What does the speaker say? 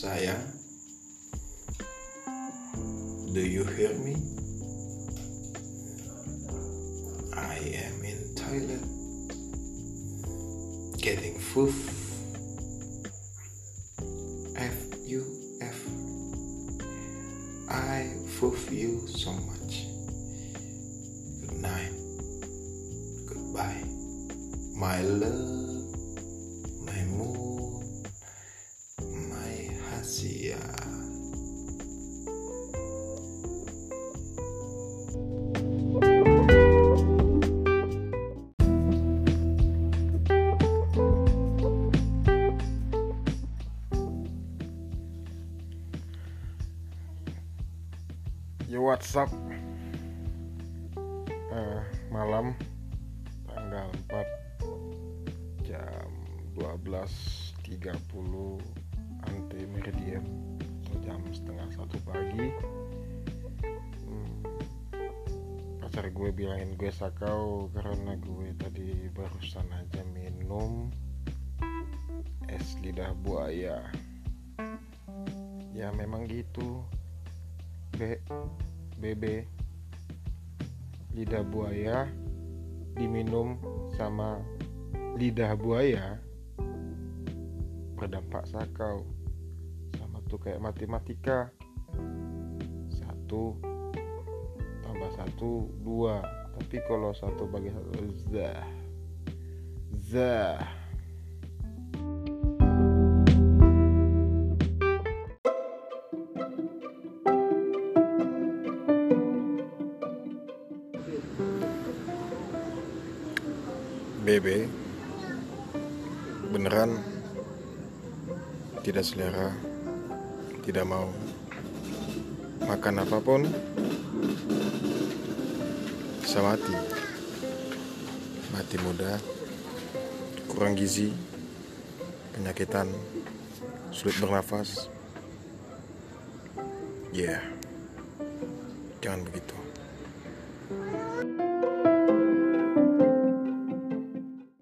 saya. Do you hear me? I am in Thailand getting food. F U F. I fuff you so much. Good night. Goodbye. My love. Yo what's up? Eh, Malam Tanggal 4 Jam 12.30 Anti meridian. Atau jam setengah satu pagi. Hmm, Pacar gue bilangin gue sakau Karena gue tadi barusan aja minum Es lidah buaya. Ya memang gitu BB lidah buaya diminum sama lidah buaya. Berdampak sakau. Sama tuh kayak matematika. Satu tambah satu dua. Tapi kalau satu bagi satu zah. Zah BB beneran tidak selera tidak mau makan apa pun bisa mati mati muda kurang gizi penyakitan sulit bernafas. Ya jangan begitu